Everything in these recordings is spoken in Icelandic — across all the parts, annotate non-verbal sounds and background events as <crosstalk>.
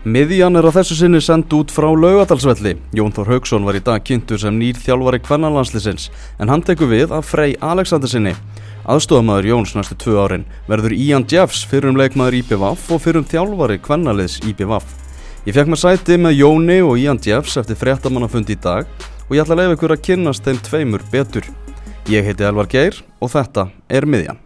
Miðjan er á þessu sinni sendt út frá laugadalsvelli. Jón Þór Haugsson var í dag kynntur sem nýr þjálfari kvennanlandslisins en hann tekur við af Frey Alexandersinni. Aðstofamæður Jóns næstu tvö árin verður Ian Jeffs fyrir um leikmaður IPVAF og fyrir um þjálfari kvennaliðs IPVAF. Ég fekk mér sæti með Jóni og Ian Jeffs eftir fréttamannafundi í dag og ég ætla að leiða ykkur að kynnast þeim tveimur betur. Ég heiti Elvar Geir og þetta er Miðjan.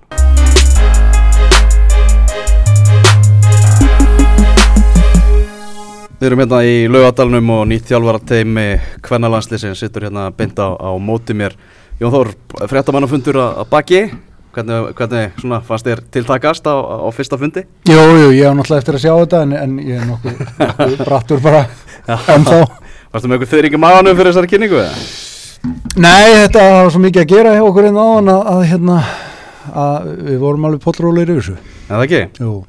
Við erum hérna í laugadalunum og nýtt þjálfarateimi Kvennalandsliðsins sittur hérna beint á, á móti mér Jón Þór, fréttamannafundur að baki hvernig, hvernig svona, fannst þér tiltakast á, á fyrsta fundi? Jú, jú, ég hef náttúrulega eftir að sjá þetta en, en ég er nokkuð, nokkuð brattur bara ennþá Varstu með þyrir í maðanum fyrir þessari kynningu? eða? Nei, þetta var svo mikið að gera hjá okkur inn á hann að, að, hérna, að við vorum alveg pollrólir yfir þessu Er það ekki? Jú,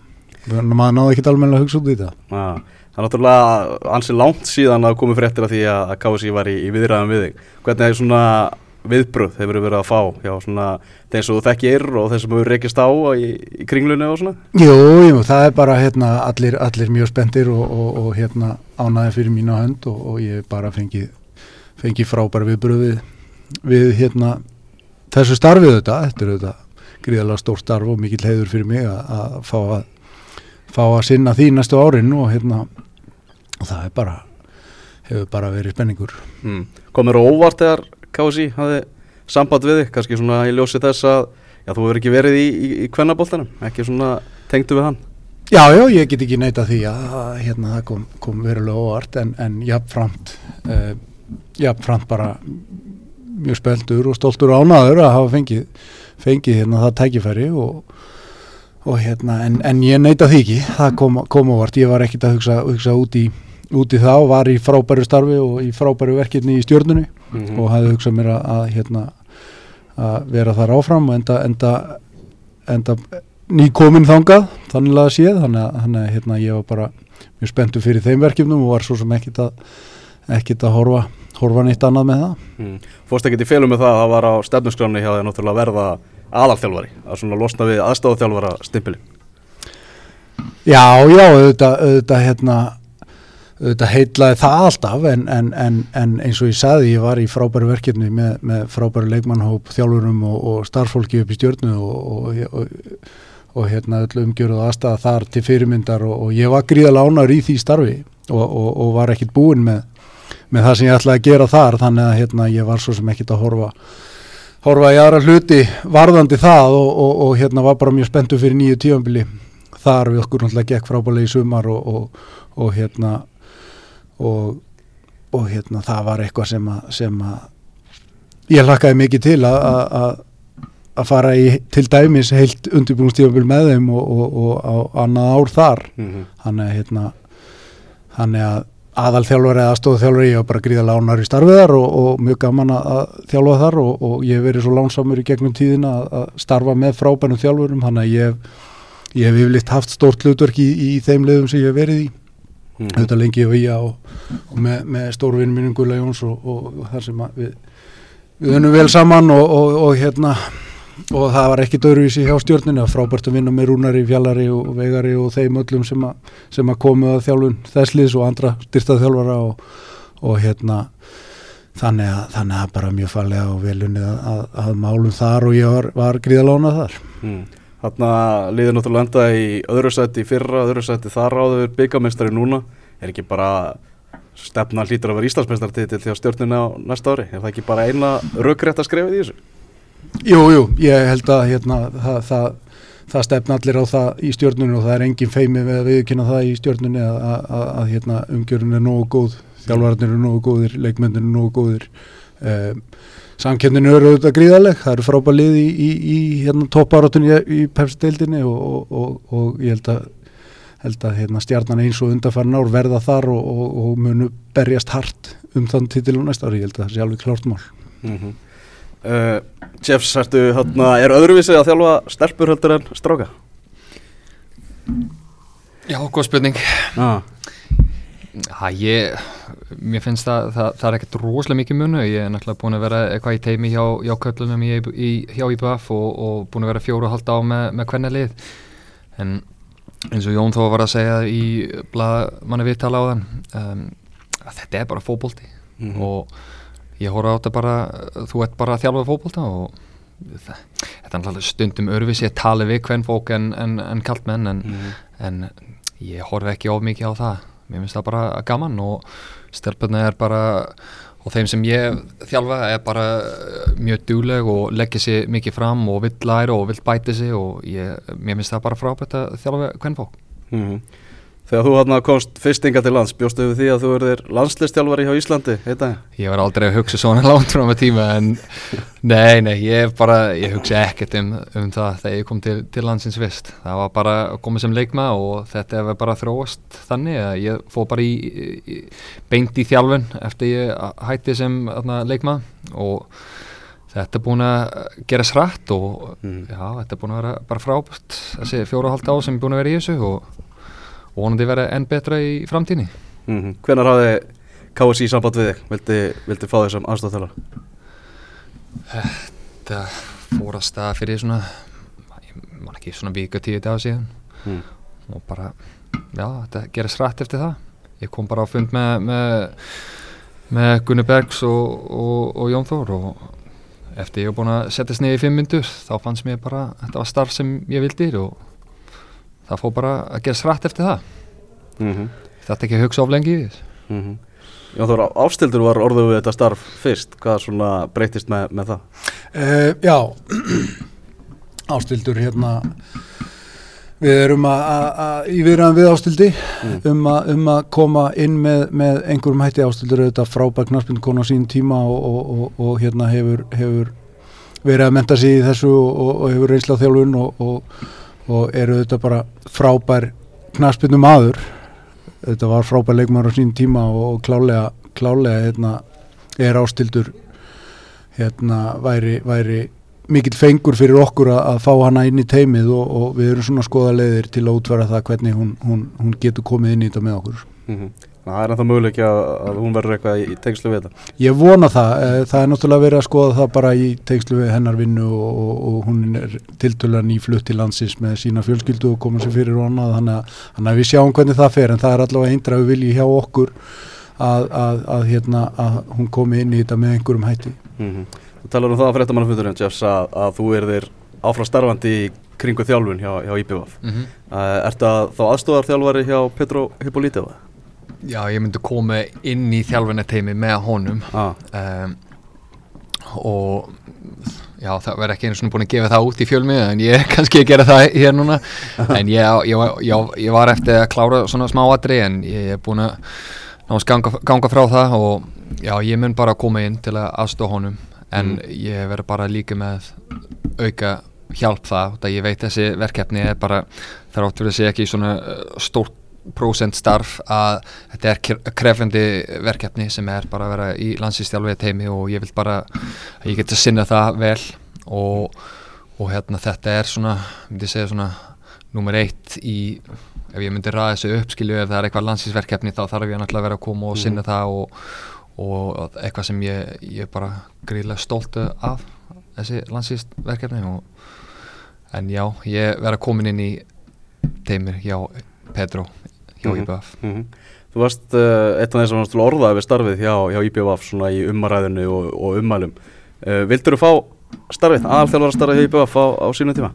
maður náði ekki alveg að hugsa út í þetta það er náttúrulega ansi langt síðan að komið fréttir af því að að KSI var í, í viðræðum við þig. Hvernig er svona viðbröð hefur verið að fá hjá svona þeim sem þú þekkir og þeim sem þú rekist á í, í kringlunni og svona? Jú, jú, það er bara hérna, allir, allir mjög spendir og, og, og hérna, ánæði fyrir mína hönd og, og ég bara fengi, fengi frábæra viðbröð við, við hérna, þessu starfið þetta, þetta er þetta gríðalega stór starf og mikill heiður fyrir mig að, að fá að fá að sinna því næstu árin og hérna og það bara hefur bara verið spenningur Hmm. Komur óvart þegar KSI hafði samband við þig, kannski svona í ljósi þess að já, þú hefur ekki verið í, í, í kvennaboltanum, ekki svona tengdu við hann? Já, já, ég get ekki neita því að, hérna það kom, kom verulega óvart en, en jafnframt uh, jafnframt bara mjög speldur og stoltur ánaður að hafa fengið, fengið hérna það tækifæri og, og hérna en, en ég neita því ekki, það kom, kom óvart. Ég var ekkit að hugsa, hugsa út í út í það og var í frábæru starfi og í frábæru verkefni í stjórnunni. Mhm. og hafði hugsað mér að, að hérna að vera þar áfram og enda, enda, enda nýkomin þangað þannig að séð. Þannig að, þannig að hérna, ég var bara mjög spenntur fyrir þeim verkefnum og var svo sem ekkit að, ekkit að horfa, horfa neitt annað með það. Mm. Fórst ekkert í félum með það að það var á stefnusgráni hjá því náttúrulega að verða aðalþjálfari að svona losna við aðstáðuþjálfara stimpili Já, já, auðvitað, auðvitað hérna auðvitað heitlaði það alltaf en, en, en, en eins og ég saði ég var í frábæru verkefni með, með frábæru leikmannhóp, þjálfurum og, og starffólki upp í stjórnu og, og, og, hérna öll umgjörð og aðstæða þar til fyrirmyndar og, ég var gríðalega ánægur í því starfi og var ekkit búinn með, með það sem ég ætlaði að gera þar þannig að hérna ég var svo sem ekkit að horfa horfa í aðra hluti varðandi það og, og, og hérna var bara mjög spenntu fyrir nýju tífambili þar við okkur náttúrulega gekk frábælega í sumar og, og, og hérna og, og hérna það var eitthvað sem að, sem að ég hlakkaði mikið til að að fara í til dæmis heilt undirbúinstífambil með þeim og, og, og á annað ár þar mm -hmm. þannig að hérna þannig að aðalþjálfari eða stóðþjálfari ég var bara gríðalega ánar í starfiðar og, og mjög gaman að, þjálfa þar og, og ég hef verið svo lánsamur í gegnum tíðina að, að starfa með frábænum þjálfurum þannig að ég, hef- ég hef yfirleitt haft stórt hlutverk í, í þeim liðum sem ég hef verið í Mhm. auðvitað lengi og ég og, og með, með stórvinn mínum Gulla Jóns og, þar sem að við við unnum vel saman og, og, og hérna og það var ekki döruvísi hjá stjórninu að frábært að vinna með Rúnari, Fjallari og Vegari og þeim öllum sem að, sem að komu að þjálfun þessliðs og andra styrtað þjálfara og, og hérna þannig að, þannig að bara mjög fallega og velunnið að, að, að málum þar og ég var, var gríðalánað þar mm. Þarna liður náttúrulega enda í öðru sæti í fyrra, öðru sæti þar áður byggamestari núna er ekki bara stefna hlýtur að vera Íslandsmeistartitil hjá stjórnina á næsta ári er það ekki bara eina rökrétt að skrifa í þessu? Jú, jú, ég held að hérna, það, það, það stefna allir á það í stjórnunni og það er engin feimi við að viðkynna það í stjórnunni að, að, að, að hérna, umgjörun er nógu góð, þjálfararnir eru nógu góðir, leikmennir eru nógu góðir. Um, Samkendinu eru auðvitað gríðaleg, það eru frábæð lið í, í, í hérna, topparátunni í, í pepsi-deildinni og, og, og, og ég held að, held að hérna, stjarnan eins og undarfærin ár verða þar og, munu berjast hart um þann titil og næsta ári, ég held að það sé alveg klárt mál. Mm -hmm. Uh, Jeffs, ertu, þarna, er öðruvísi að þjálfa stelpur heldur en stráka? Já, góð spurning Ah. Já, ég, mér finnst það, það, það er ekkert rosalega mikið munu, ég er náttúrulega búin að vera eitthvað í teimi hjá, hjá köllunum í, í, hjá IBF og, og búin að vera fjóru og halda á með, með hvernig lið, en eins og Jón þó var að segja í manni viðtala á þann um, að þetta er bara fókbólti mm -hmm. og ég horfa á þetta bara þú ert bara að þjálfa fókbólta og það, þetta er náttúrulega stundum örfis ég tali við hvern fók en, en, en kallt menn en, mm en ég horfa ekki of mikið á það. Mér finnst það bara gaman og stelpunna er bara og þeim sem ég þjálfa er bara mjög dúleg og leggja sér mikið fram og vill læra og vill bæta sér og ég, mér finnst það bara frábært að þjálfa hvern fólk mm -hmm. Þegar þú hann komst fyrstinga til lands, bjóstu við því að þú erðir landslistjálfari hjá Íslandi, heita það? Ég var aldrei að hugsa svona <laughs> langt frá með tíma en nei, nei, ég bara, ég hugsa ekkert um, um það þegar ég kom til, til landsins fyrst. Það var bara að koma sem leikma og þetta hefur bara þróast þannig að ég fóð bara í, í, beint í þjálfun eftir ég hætti sem atna, leikma og þetta er búin að gera srætt og mm. já, þetta er búin að vera bara frábært þessi fjóru og halvt á sem er búin að vera í þessu og vonandi vera enn betra í framtíni mm -hmm. Hvernig hafði KSI samband við þig? Vildi, vildi fá þessam aðstofþjólar? Þetta fór að stað fyrir svona ég man ekki svona vika tíu dag síðan mm. og bara já, þetta gerist rætt eftir það ég kom bara á fund með með, með Gunni Bergs og, og, og Jón Þór og eftir ég hef búin að setja sniði í fimm myndur þá fannst mér bara, þetta var starf sem ég vildi og það fór bara að gera srætt eftir það mm -hmm. þetta ekki að hugsa of lengi í því mm -hmm. Já þú voru ástildur var orðuð við þetta starf fyrst, hvað svona breytist með, með það? Uh, já <clears throat> ástildur hérna við erum að í viðræðan við ástildi mm. um, a, um að koma inn með, með einhverjum hætti ástildur þetta frábæk knarspinn konu á sín tíma og, og, og, og hérna hefur, hefur verið að menta sig í þessu og hefur reynsla þjálfun og og eru þetta bara frábær knaspinu maður þetta var frábær leikmar á sín tíma og klálega, klálega hérna, er ástildur hérna, væri, væri mikill fengur fyrir okkur að, að fá hana inn í teimið og, og við erum svona skoða leiðir til að útværa það hvernig hún, hún, hún getur komið inn í þetta með okkur mm -hmm. Það er ennþá möguleik að, að hún verður eitthvað í tengslu við þetta. Ég vona það. Eh, það er náttúrulega verið að skoða það bara í tengslu við hennar vinnu og, og, og hún er tiltölan í flutt til landsins með sína fjölskyldu og koma sér fyrir og annað. Þannig að, þannig að við sjáum hvernig það fer en það er allavega eindraðu vilji hjá okkur að, að hérna, hún komi inn í þetta með einhverjum hætti. Mm -hmm. Þú talar um það að fréttamannafundurinn, Jeffs, að þú erðir áfram starfandi í kringu þjálfun hjá, hjá IPVF. Mm -hmm. uh, ertu að þá aðstofar þjálfari hjá Petro Hippoliteva? Já, ég myndi koma inn í þjálfunateimi með honum ah. um, og já, það verður ekki einu svona búin að gefa það út í fjölmið en ég er <laughs> kannski að gera það hér núna <laughs> en ég, ég, ég, ég var eftir að klára svona smá aðri en ég er búin að náttúrulega ganga, ganga frá það og já, ég mun bara koma inn til að aðstofa honum en mm. ég verður bara líka með auka hjálp það, það ég veit þessi verkefni er bara þar áttur að sé ekki svona stórt prósent starf að þetta er krefendi verkefni sem er bara að vera í landsýstjálfið teimi og ég vil bara að ég geti að sinna það vel og, og hérna þetta er svona, myndi segja svona nummer eitt í, ef ég myndi ræða þessu uppskilju ef það er eitthvað landsýstverkefni þá þarf ég náttúrulega að vera að koma og sinna mm. það og, og eitthvað sem ég, ég bara gríðilega stóltu af þessi landsýstverkefni en já, ég verða komin inn í teimir hjá Pedro hjá mm -hmm. IBF mm -hmm. Þú varst uh, eitt af þeim sem orðaði við starfið hjá, hjá IBF svona í umaræðinu og, og umælum uh, Vildur þú fá starfið, aðalþjálfara starfið hjá IBF á, á sínum tíma?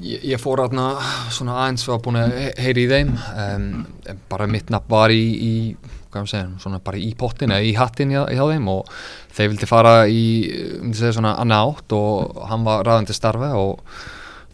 Ég, ég fór aðna svona aðeins og búin að heyri í þeim um, bara mitt nafn var í, í segja, svona bara í pottin eða í hattin hjá, hjá þeim og þeir vildi fara í, um segja svona annað átt og hann var ræðandi starfið og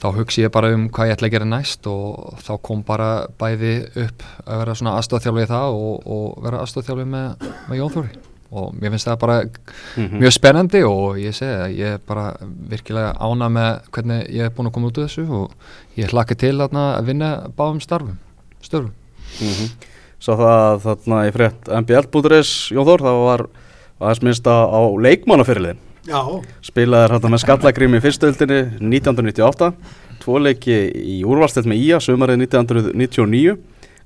þá hugsi ég bara um hvað ég ætla að gera næst og þá kom bara bæði upp að vera svona aðstofþjálfið það og, og vera aðstofþjálfið með, með Jón Þóri og mér finnst það bara mm -hmm. mjög spennandi og ég segi að ég er bara virkilega ána með hvernig ég er búin að koma út úr þessu og ég hlakka til að vinna báðum starfum störfum mm -hmm. Svo það þarna í frétt MBL.is Jón Þór það var aðeins minnst á leikmannafyrirliðin Já. Spilaði hérna með skallagrými í fyrstöldinni 1998, tvo leiki í úrvalstilt með Ía, sömarið 1999.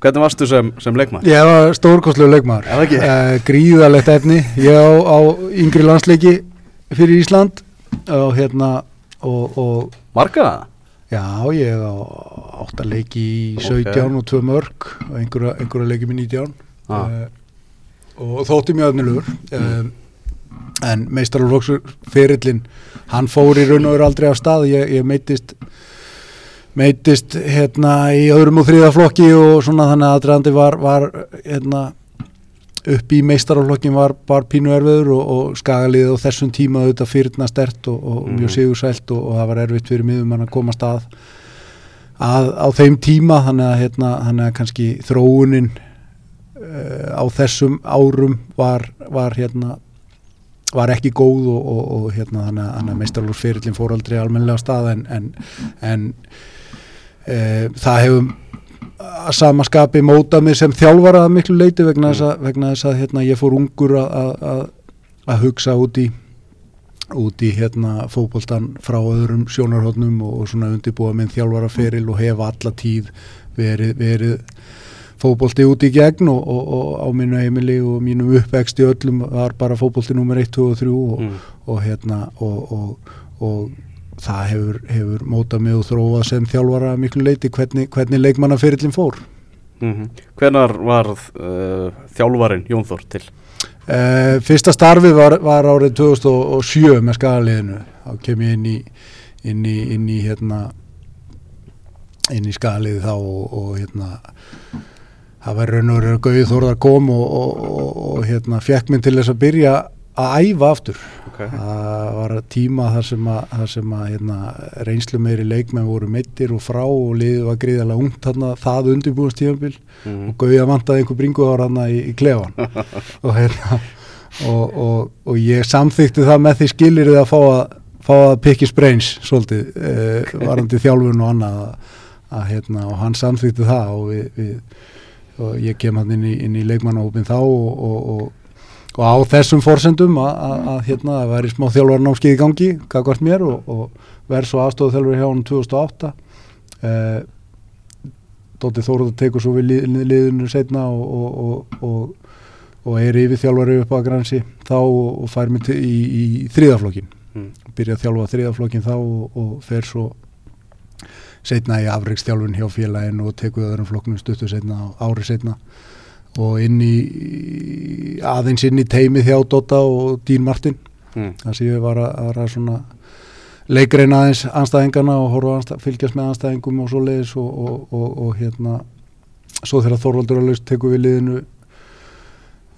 Hvernig varstu sem, sem leikmar? Ég var stórkoslu leikmar, uh, gríðalegt efni. Ég á, á yngri landsleiki fyrir Ísland og hérna og, og Marga það? Já, ég á átt að leiki í 17 okay. og 2 mörg og einhverja, einhverja leiki með 19 ah. uh, og þótti mjög öfnilegur mm. um, en meistaralóksur ferillin hann fór í raun og veru aldrei á stað ég, ég meitist meitist hérna í öðrum og þriða flokki og svona þannig að aðdraðandi var, var hérna upp í meistaraflokkin var bara pínu erfiður og, og skagalið og þessum tíma auðvitað fyrirna stert og, og mm. mjög sigursælt og, og það var erfitt fyrir miðum að komast að, að á þeim tíma þannig að, hérna, þannig að kannski þróunin uh, á þessum árum var, var, hérna, var ekki góð og hérna, þannig að meistaraflokksferillin fór aldrei almenlega stað en, en, en uh, það hefum að samaskapi móta mig sem þjálfara að miklu leiti vegna þess að, vegna þess að hérna, ég fór ungur að hugsa út í út í hérna fókbóltan frá öðrum sjónarhóttnum og, og svona undirbúa minn þjálfaraferil og hefa alla tíð verið, verið fókbólti út í gegn og, og, og á mínu heimili og mínu uppvexti öllum var bara fókbólti nummer 1, 2 og 3 mm. og hérna og það hefur, hefur mótað mig og þróað sem þjálfara miklu leiti hvernig, hvernig leikmannaferillin fór mm -hmm. Hvenar var uh, þjálfarin Jón Þór til? Uh, fyrsta starfi var, var árið 2007 með skagaliðinu þá kem ég inn í inn í, inn í hérna inn í skagaliði þá og, og hérna það var raun og raun og gauð þórðar kom og, og, og hérna fekk minn til þess að byrja að æfa aftur okay. það var tíma þar sem að, þar sem að hérna, reynslu meiri leikmenn voru meittir og frá og liðið var gríðarlega ungt þarna, það undirbúast tífambil mm. og gauði að vantaði einhver bringuðar hann í, í klefan <laughs> og, hérna, og, og, og ég samþykti það með því skilirið að fá að, fá að pikki spreins svolítið, eh, varandi þjálfun og annað að, hérna, og hann samþykti það og við, við og ég kem hann inn í, í leikmannahópin þá og og á þessum fórsendum að hérna það væri smá þjálfarnámskið í gangi kakvart mér og, og verð svo aðstofað þjálfur hjá hann 2008 eh, Dótti Þóruður tekur svo við lið, liðinu setna og, og, og er yfir þjálfari upp á gransi þá og fær mér í, í þriðaflokkin mm. byrja að þjálfa þriðaflokkin þá og fer svo setna í afrikstjálfun hjá félagin og tekur öðrum flokknum stuttu setna ári setna og inn í aðeins inn í teimi þjá Dota og Dín Martin mm. þannig að ég var að, að svona leikreina aðeins anstæðingana og horfa fylgjast með anstæðingum og svo leiðis og, og, og, og hérna svo þegar Þorvaldur laust teku við liðinu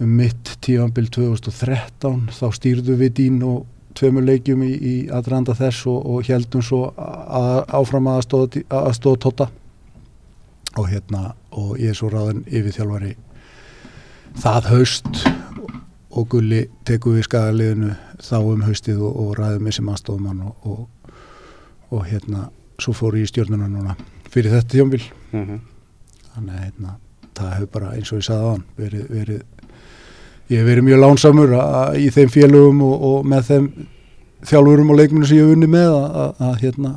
um mitt tíanbill 2013 þá stýrðu við Dín og tveimur leikjum í, í aðranda þess og heldum svo að, áfram aðstóða að Tota og hérna og ég er svo ráðin yfir þjálfari það haust og Gulli teku við skagaliðinu þá um haustið og, og ræðum með sem aðstofumann og, og, og hérna svo fór ég í stjórnuna núna fyrir þetta tjómbil mm -hmm. þannig að hérna það hefur bara eins og ég sagði á hann verið, verið ég hef verið mjög lánsamur í þeim félögum og með þeim þjálfurum og leikminu sem ég hef unni með að, hérna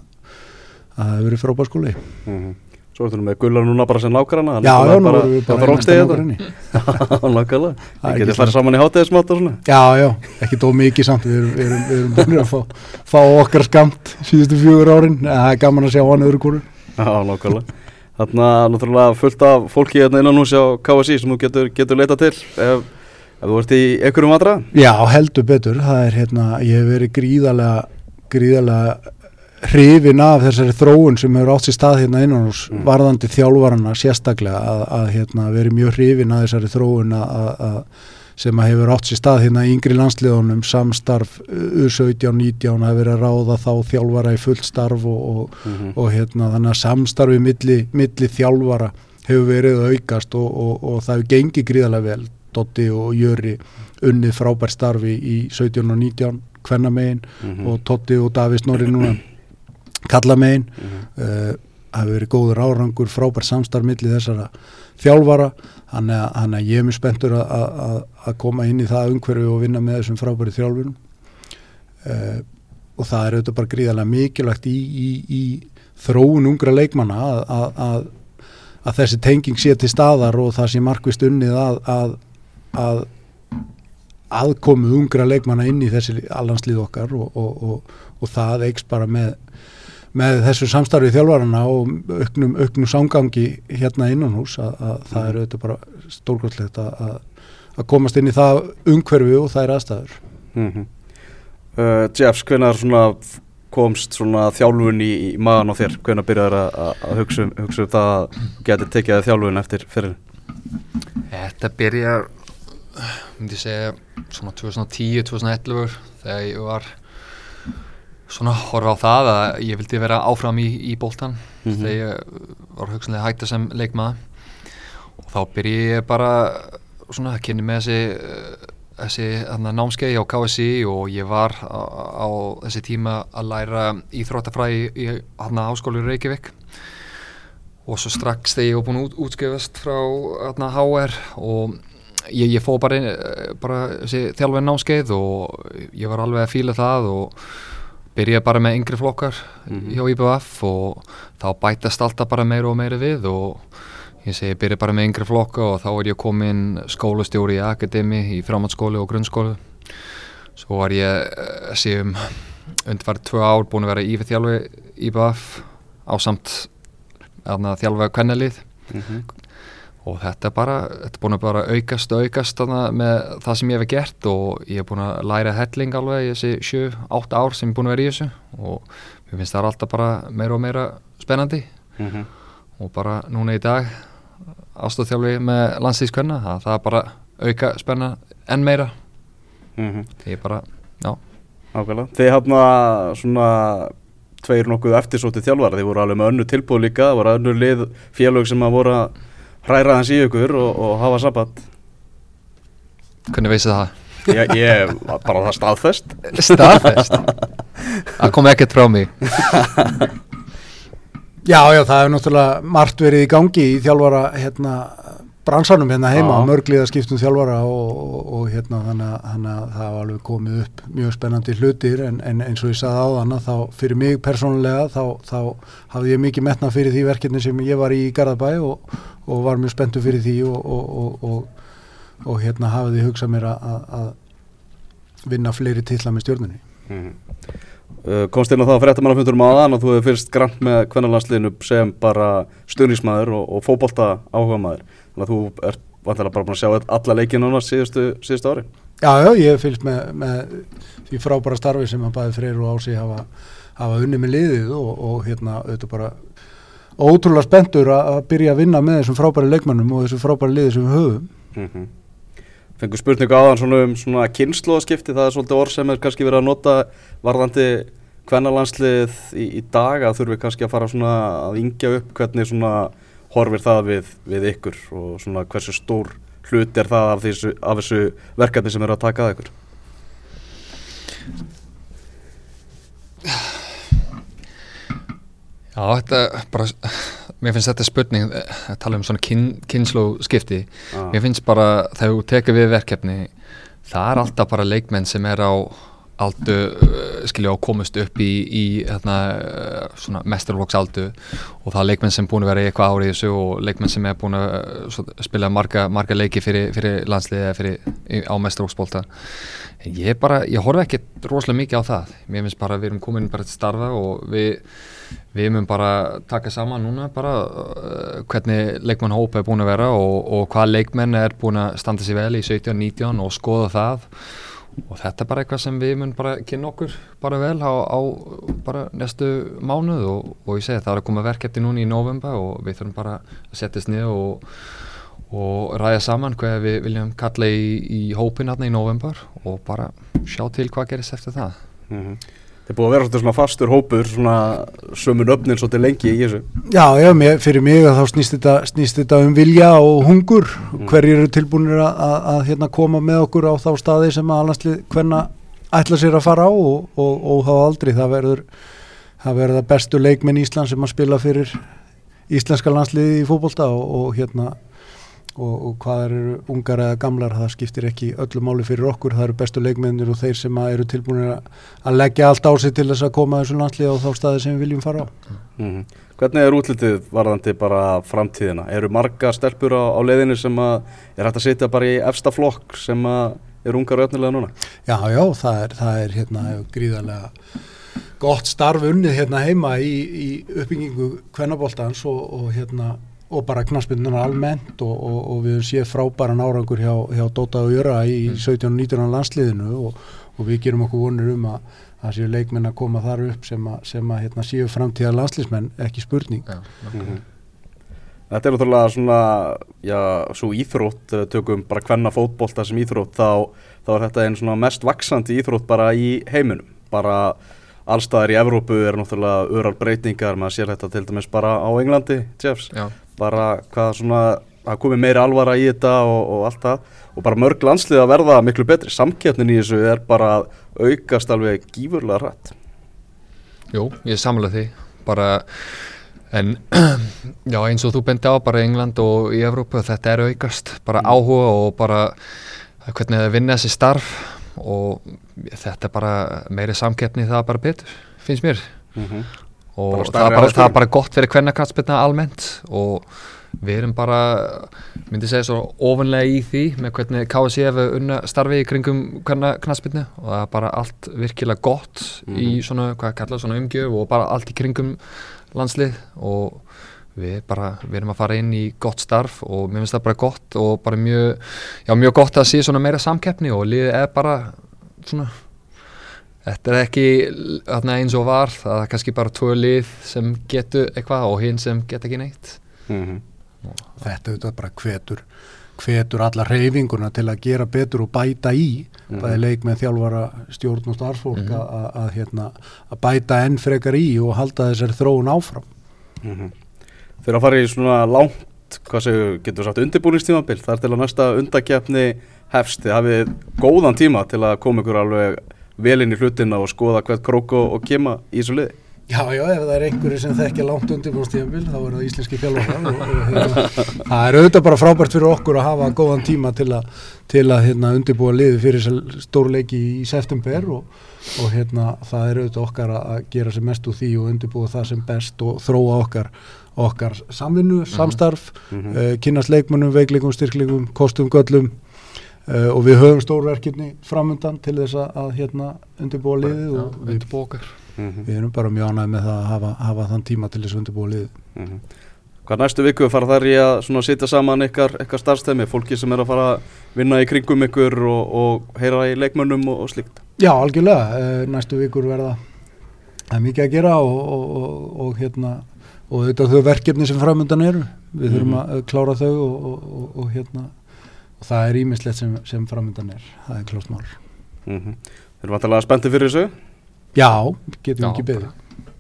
að það hefur verið frábær skóli. Mm -hmm. Svo ertu með gullar núna bara sem nákvæmna Já, já, nú erum við bara einasta nákvæmni <laughs> Já, nákvæmlega. Ég geti farið saman í hátegismátt og svona. Já, já, ekki dó mikið samt Við erum, erum, erum búin að fá, fá okkar skamt síðustu fjögur árin. Það er gaman að sjá hann öðru kóru Já, nákvæmlega. Þannig að náttúrulega fullt af fólki hérna innan hús á KSI sem þú getur, getur leita til. Ef, ef þú ert í ekkurum aðra Já, heldur betur Það er hérna, ég hef verið gríðarlega gríðarlega hrifin af þessari þróun sem hefur átt sér stað hérna innan hos mm. varðandi þjálfvarana sérstaklega að, að hérna, veri mjög hrifin af þessari þróun að, að, sem að hefur átt sér stað hérna í yngri landsliðunum samstarf U17-19 að vera að ráða þá þjálfara í fullt starf og, og, mm -hmm. og hérna þannig að samstarfi milli, milli þjálfara hefur verið aukast og, og það hefur gengið gríðarlega vel Dotti og Jöri unnið frábær starfi í 17 og 19 hvernamegin mm -hmm. og Totti og Davís Norri núna kalla megin mm -hmm. uh, hafi verið góður árangur frábær samstarfmiðli þessara þjálfara að, að ég er mjög spenntur að koma inn í það umhverfi og vinna með þessum frábæri þjálfunum uh, og það er auðvitað bara gríðarlega mikilvægt í, í, í þróun ungra leikmanna að, að, að þessi tenging sé til staðar og það sé markvist unnið að aðkomu ungra leikmanna inn í þessi allanslið okkar og, og, og, og það eikst bara með með þessu samstarfið þjálfarana og auknum, auknum samgangi hérna innan hús að, að mm. það eru auðvitað bara stórkvöldlegt að, að komast inn í það umhverfi og það er aðstæður mm -hmm. uh, Jeffs, hvernig komst svona þjálfun í, í maðan á þér, hvernig byrjaður að hugsa, um, hugsa um það að geta tekið þjálfun eftir fyrir? Þetta byrjar myndi segja svona 2010-2011 þegar ég var svona horfa á það að ég vildi vera áfram í, í bóltan mm -hmm. þegar ég var hugsanlega hægt að sem leikmaða og þá byrji ég bara svona að kynni með þessi þessi námskei á KSI og ég var á, á þessi tíma að læra íþróttafræði í hérna áskólu Reykjavík og svo strax þegar ég var búin að útskjöfast frá hérna HR og ég, ég fó bara, bara þjálfinn náskeið og ég var alveg að fíla það og byrjaði bara með yngri flokkar mm -hmm. hjá IBF og þá bætast alltaf bara meira og meira við og ég segi byrjaði bara með yngri flokka og þá er ég komin skólastjóri í akademi í framhanskóli og grunnskóli. Svo var ég að sé um undvarð tvö ár búin að vera í þjálfi IBF á samt þjálfa kvennelið mm -hmm og þetta er bara, þetta er búin að bara aukast og aukast með það sem ég hef gert og ég hef búin að læra helling alveg í þessi 7-8 ár sem ég er búin að vera í þessu. Og mér finnst það alltaf bara meira og meira spennandi. Mm -hmm. og bara núna í dag ástóðþjálfi með landslýskvenna það er bara auka spenna enn meira. Mm -hmm. því ég bara, já. Ákveðlega, þið hafna svona tveir nokkuð eftirsótið þjálfar, þið voru alveg með önnu tilbúð líka, það voru önnu lið félög sem að voru að hræra hans í ykkur og, og hafa sabbat Hvernig veist það? Ég, ég bara það staðfest Staðfest? Það kom ekkert frá mig <laughs> Já, já, það hefur náttúrulega margt verið í gangi í þjálfara hérna bransanum hérna heima, mörgliða skiptum þjálfara og, og, og hérna þannig að, að það var alveg komið upp mjög spennandi hlutir en, en eins og ég sagði á þannig þá fyrir mig persónulega þá, þá hafði ég mikið metna fyrir því verkefni sem ég var í Garðabæ og, og var mjög spenntu fyrir því og hérna hafiði hugsað mér að, að vinna fleiri tilla með stjórnunni mm -hmm. uh, Komst inn á það að fréttamannafundur maðan og þú hefur fyrst grann með kvennalansliðinu sem bara stjórnismæður og fókbólta áhuga maður Þannig að þú ert vantilega bara búin að sjá alla leikið núna síðustu, síðustu ári. Já, já, ég fylgst með, með því frábæra starfi sem að bæði Freyr og Ási hafa, hafa unni með liðið og, og hérna auðvitað bara ótrúlega spenntur að byrja að vinna með þessum frábæri leikmannum og þessum frábæri liðið sem við höfum. Mm -hmm. Fengur spurningu áðan svona um svona kynnslóðaskipti, það er svolítið orð sem er kannski verið að nota varðandi hvernarlandslið í, í dag að þurfi kannski að fara svona að yngja upp hvernig svona horfir það við, við ykkur og svona hversu stór hlut er það af þessu, af þessu verkefni sem eru að taka að ykkur? Já, þetta bara, mér finnst þetta spurning að tala um svona kyn, kynnsló skipti, ah. mér finnst bara þegar þú tekur við verkefni, það er alltaf bara leikmenn sem er á aldu uh, skilja á komust upp í, í hérna, uh, svona mestervoksaldu og það er leikmenn sem búin að vera í eitthvað árið þessu og leikmenn sem er búin að uh, spila marga, marga leiki fyrir, fyrir landsliði eða fyrir á mestervoksbólta en ég bara, ég horfa ekki rosalega mikið á það, mér finnst bara að við erum komin bara til starfa og við við munum bara taka saman núna bara uh, hvernig leikmenn hópa er búin að vera og, og hvað leikmenn er búin að standa sér vel í 17-19 og skoða það og þetta er bara eitthvað sem við mun bara kynna okkur bara vel á, á bara næstu mánuð og, og ég segi það er að koma verkefni núni í november og við þurfum bara að setjast niður og, og ræða saman hvað við viljum kalla í, í hópin hérna í november og bara sjá til hvað gerist eftir það mm -hmm. Það er búið að vera svona fastur hópur, svona sömun öfnin svolítið lengi í þessu. Já, já, mér, fyrir mig að þá snýst þetta, snýst þetta um vilja og hungur. Mm. Hverjir eru tilbúinir að, að, að hérna, koma með okkur á þá staði sem að alhanslið hverna ætla sér að fara á og, og, og þá aldrei. Það verður það verður bestu leikminn í Ísland sem að spila fyrir íslenska landsliði í fókbólta og, og hérna og, og hvað eru ungar eða gamlar það skiptir ekki öllu máli fyrir okkur það eru bestu leikmennir og þeir sem eru tilbúin að leggja allt á sig til þess að koma þessu landslið á þá staði sem við viljum fara á mm -hmm. Hvernig er útlitið varðandi bara framtíðina? Eru marga stelpur á, á leiðinu sem að er hægt að setja bara í efsta flokk sem að er ungar og öfnilega núna? Já, já, það er, það er hérna gríðarlega gott starf unnið hérna heima í, í uppbyggingu kvennaboltans og, og hérna og bara knaspindunar almennt og, og, og við séum frábæran árangur hjá, hjá Dóta og Jöra í mm. 17-19 landsliðinu og, og við gerum okkur vonur um að það séu leikmenn að koma þar upp sem að, sem að hérna, séu framtíðar landsliðsmenn, ekki spurning ja, mm -hmm. Þetta er náttúrulega svona, já, svo íþrótt, tökum bara hvenna fótbolta sem íþrótt, þá, þá er þetta einn svona mest vaksandi íþrótt bara í heiminum, bara allstaðar í Evrópu er náttúrulega öral breytingar, maður sér þetta til dæmis bara á Englandi, Jeffs, já. Bara hvað svona, það komi meiri alvara í þetta og, og allt það og bara mörg landslið að verða miklu betri, samkeppnin í þessu er bara aukast alveg gífurlega rætt. Jú, ég samla því, bara En <clears throat> já, eins og þú bendi á bara í England og í Evrópu þetta er aukast, bara mm. áhuga og bara hvernig það vinna þessi starf og þetta er bara meiri samkeppni það er bara betur, finnst mér mm -hmm. Og það er, bara, það er bara gott fyrir hvernig knastbyrna almennt og við erum bara, myndi segja svo ofinlega í því með hvernig KSC hefur unna starfi í kringum hvernig knastbyrna og það er bara allt virkilega gott mm -hmm. í mhm. svona, hvað kallar svona umgjöf og bara allt í kringum landslið og við bara, við erum að fara inn í gott starf og mér finnst það bara gott og bara mjög, já mjög gott að sé svona meira samkeppni og liðið er bara svona Þetta er ekki eins og var, það er kannski bara tvo lið sem getur eitthvað og hinn sem getur ekki neitt. Mm -hmm. Þetta er bara hvetur, hvetur alla reyfinguna til að gera betur og bæta í, mm -hmm. bæði leik með þjálfara stjórn og starfsfólk mm -hmm. að hérna, bæta enn frekar í og halda þessari þróun áfram. Mhm. Þegar að fara í svona langt, hvað séu, getur sagt undirbúningstímabill, þar til að næsta undakjapni hefst, þið hafið góðan tíma til að koma ykkur alveg vel inn í hlutina og skoða hvert krók og, og kema í þessu liði. Já, já, ef það er einhverju sem þekkja langt undirbúrstíðanbíl þá er það íslenski hérna, það er auðvitað bara frábært fyrir okkur að hafa góðan tíma til, a, til að hérna, undirbúa liði fyrir stórleiki í september og, og hérna, það er auðvitað okkar að gera sem mest úr því og undirbúa það sem best og þróa okkar, okkar samvinnu, mhm. samstarf, mm -hmm. uh, kynast leikmennum, veikleikum, styrkleikum, kostum, göllum uh, og við höfum stórverkefni framöndan til þess að hérna, undirbúa liði og ja, undirbúa okkar mm -hmm. við erum bara mjög ánægð með það að hafa, hafa þann tíma til þess undirbúið lið mm -hmm. Hvað næstu viku fara þar í að sitja saman ykkar, ykkar starfstæmi, fólki sem er að fara að vinna í kringum ykkur og, og heyra í leikmönnum og, og slíkt? Já, algjörlega, eh, næstu vikur verða er mikið að gera og, og hérna og þetta þau verkefni sem framöndan eru við þurfum mm -hmm. að klára þau og hérna og það er ímislegt sem, sem framöndan er það er klóstmál mm -hmm. Þeir eru vantilega spenntið fyrir þessu? Já, getum við ekki beðið.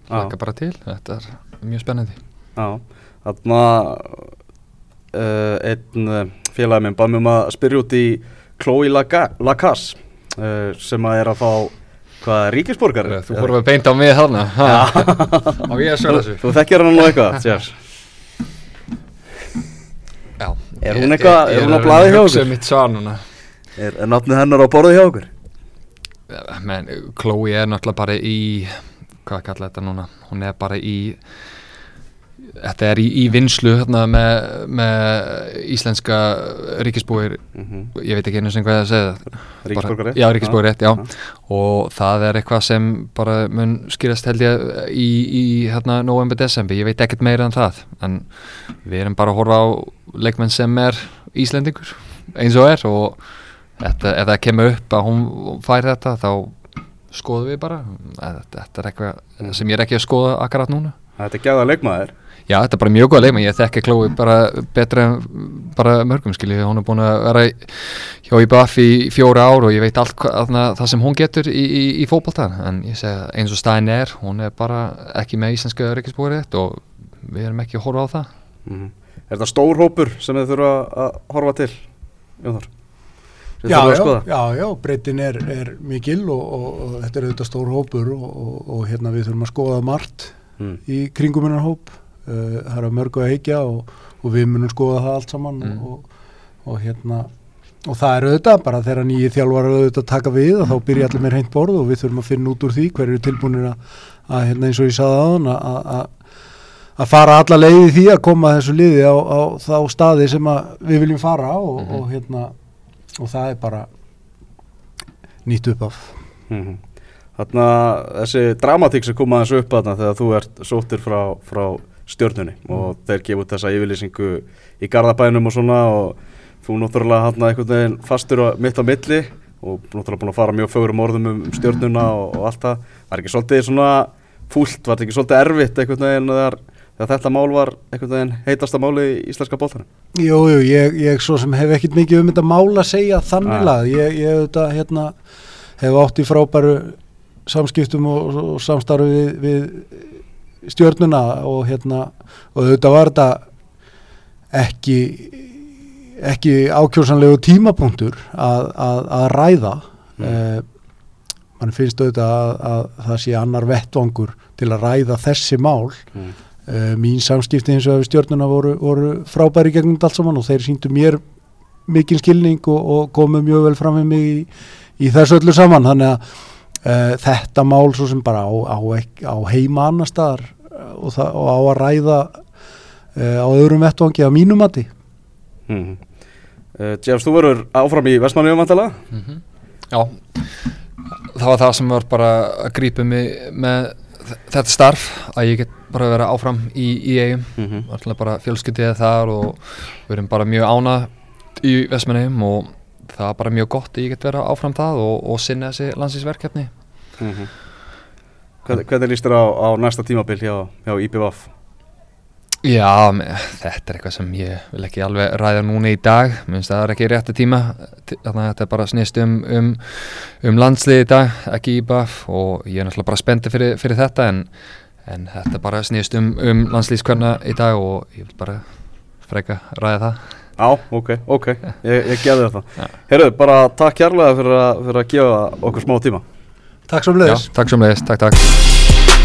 Laka bara til, þetta er mjög spennandi. Já, þarna uh, einn uh, félagin minn mér um að spyrja út í Chloe Lacasse uh, sem að er að fá hvað er ríkisborgar? Þú voru að beinta á mig þarna. Og ég er svolítið. Þú þekkjar hann nú eitthvað. <laughs> Já. Er hún eitthvað, er hún á bladi hjá okkur? Ég er að hugsa mitt svar núna. Er, er náttúrulega hennar á borði hjá okkur? menn, Chloe er náttúrulega bara í hvað kalla þetta núna hún er bara í þetta er í, í vinslu hérna, með, með íslenska ríkisbúir. Mm -hmm. ég veit ekki einu sem hvað það segja Ríkisbúir rétt? Já, Ríkisbúir rétt, já. Ah. og það er eitthvað sem bara mun skýrast held ég í, í hérna november, desember, ég veit ekkert meira en það en við erum bara að horfa á leikmenn sem er Íslendingur eins og er. Og Þetta, ef það kemur upp að hún fær þetta þá skoðum við bara. Þetta, þetta er eitthvað sem ég er ekki að skoða akkurat núna. Þetta er gæða leikmaður Já, þetta er bara mjög góða leikmaður, ég þekki Klói bara betra en bara mörgum skilji, hún er búin að vera hjá IBF í fjóra ár og ég veit allt hvað, það sem hún getur í, í, í fókbalta en ég segja eins og stæðin er hún er bara ekki með íslenska ríkisbúrið og við erum ekki að horfa á það mm -hmm. Er þetta stór hópur sem þið þurfa að horfa til, Jónar? Já, já, já, já, breytin er, er mikil og, og, og þetta er auðvitað stór hópur og, og hérna við þurfum að skoða margt mm. í kringuminnar hóp það er að mörgu að heikja og við munum skoða það allt saman mm. og hérna og það er auðvitað bara þegar nýji þjálfar auðvitað taka við og þá byrja allir með reynd borð og við þurfum að finna út úr því hver eru tilbúinir að, að hérna eins og ég saði aðan að að fara alla leiði því að koma þessu liði á, á þá staði sem við viljum fara og, mm -hmm. og hérna og það er bara nýtt upp af mm -hmm. Þarna þessi dramatík sem kom aðeins upp þarna þegar þú ert sóttir frá, frá stjórnunni og þeir gefa út þessa yfirlýsingu í Garðabænum og svona og þú náttúrulega hann einhvern veginn fastur mitt á milli og náttúrulega búin að fara mjög fögurum orðum um stjórnuna og, og allt það. Er ekki svolítið svona fúlt, var þetta ekki svolítið erfitt einhvern veginn þegar, þegar þetta mál var einhvern veginn heitasta máli í íslenska bóltanum? Jú, jú, ég, ég svo sem hef ekkert mikið um þetta mál að segja þannig að ég, ég þetta, hérna, hef átt í frábæru samskiptum og, og samstarfi við, við stjórnuna og hérna og auðvitað var þetta ekki ekki ákjósanlegu tímapunktur að, að, að ræða mm. eh, mann finnst auðvitað að, að það sé annar vettvangur til að ræða þessi mál mm. eh, mín samskipti eins og við stjórnuna voru, voru frábæri gegnum allt saman og þeir síndu mér mikinn skilning og, og komu mjög vel fram með mig í, í þessu öllu saman þannig að Uh, þetta mál svo sem bara á, á, á heima annar staðar og, það, og á að ræða uh, á öðrum vettvangi á mínumati mm -hmm. Jeffs, þú verður áfram í Vestmanniðum vantala? Mm -hmm. Já, það var það sem var bara að grípa mig með þetta starf að ég get bara vera áfram í, í eigum mm -hmm. bara fjölskyldið þar og við erum bara mjög ánað í Vestmanniðum og það er bara mjög gott að ég get vera áfram það og, og sinna þessi landsinsverkefni mm -hmm. Hvernig, líst þér á, á næsta tímabil hjá, hjá IPVF? Já, þetta er eitthvað sem ég vil ekki alveg ræða núna í dag. Mér finnst það er ekki rétti tíma. Þannig að þetta er bara snýst um, um, um landslið í dag, ekki IPVF og ég er náttúrulega bara spenntið fyrir, fyrir þetta en, en þetta bara snýst um, um landslýskverna í dag og ég vil bara freka ræða það. Já, ok, ok, ég, ég gefði þetta. Herru, bara takk kærlega fyrir, fyrir að gefa okkur smá tíma Takk svo um leiðis Takk svo um leiðis, takk takk